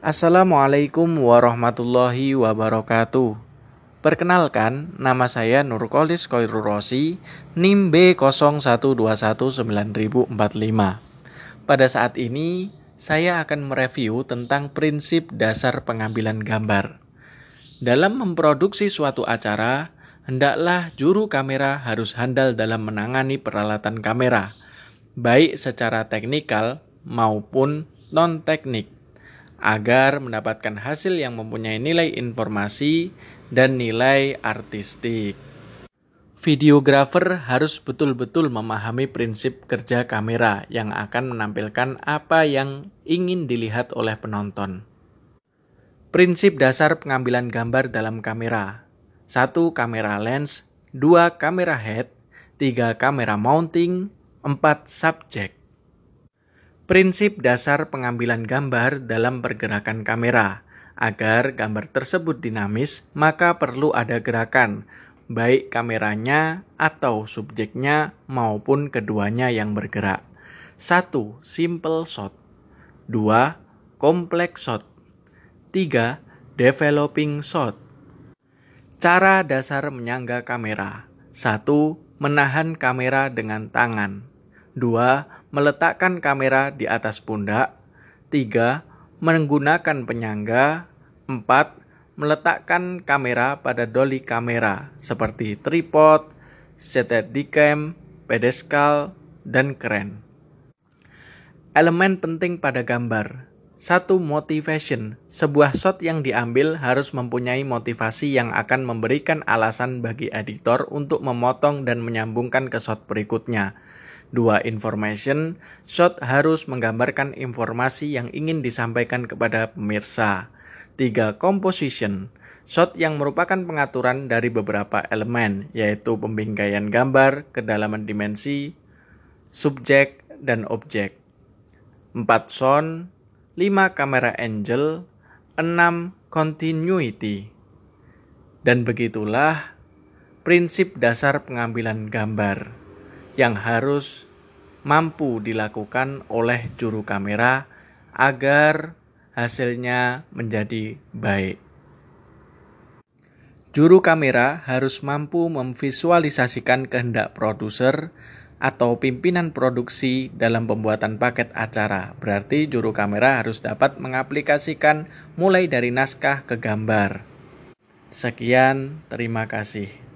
Assalamualaikum warahmatullahi wabarakatuh. Perkenalkan, nama saya Nurkolis Koirul Rosi, NIM B01219045. Pada saat ini, saya akan mereview tentang prinsip dasar pengambilan gambar. Dalam memproduksi suatu acara, hendaklah juru kamera harus handal dalam menangani peralatan kamera, baik secara teknikal maupun non-teknik agar mendapatkan hasil yang mempunyai nilai informasi dan nilai artistik. Videografer harus betul-betul memahami prinsip kerja kamera yang akan menampilkan apa yang ingin dilihat oleh penonton. Prinsip dasar pengambilan gambar dalam kamera. 1. Kamera lens, 2. Kamera head, 3. Kamera mounting, 4. Subjek. Prinsip dasar pengambilan gambar dalam pergerakan kamera. Agar gambar tersebut dinamis, maka perlu ada gerakan, baik kameranya atau subjeknya maupun keduanya yang bergerak. 1. Simple shot 2. Complex shot 3. Developing shot Cara dasar menyangga kamera 1. Menahan kamera dengan tangan 2 meletakkan kamera di atas pundak. 3. Menggunakan penyangga. 4. Meletakkan kamera pada dolly kamera seperti tripod, steadicam, pedestal, dan keren. Elemen penting pada gambar satu motivation. Sebuah shot yang diambil harus mempunyai motivasi yang akan memberikan alasan bagi editor untuk memotong dan menyambungkan ke shot berikutnya. Dua information, shot harus menggambarkan informasi yang ingin disampaikan kepada pemirsa. Tiga composition, shot yang merupakan pengaturan dari beberapa elemen, yaitu pembingkaian gambar, kedalaman dimensi, subjek, dan objek. Empat sound, lima kamera angle, enam continuity. Dan begitulah prinsip dasar pengambilan gambar yang harus mampu dilakukan oleh juru kamera agar hasilnya menjadi baik. Juru kamera harus mampu memvisualisasikan kehendak produser atau pimpinan produksi dalam pembuatan paket acara. Berarti juru kamera harus dapat mengaplikasikan mulai dari naskah ke gambar. Sekian, terima kasih.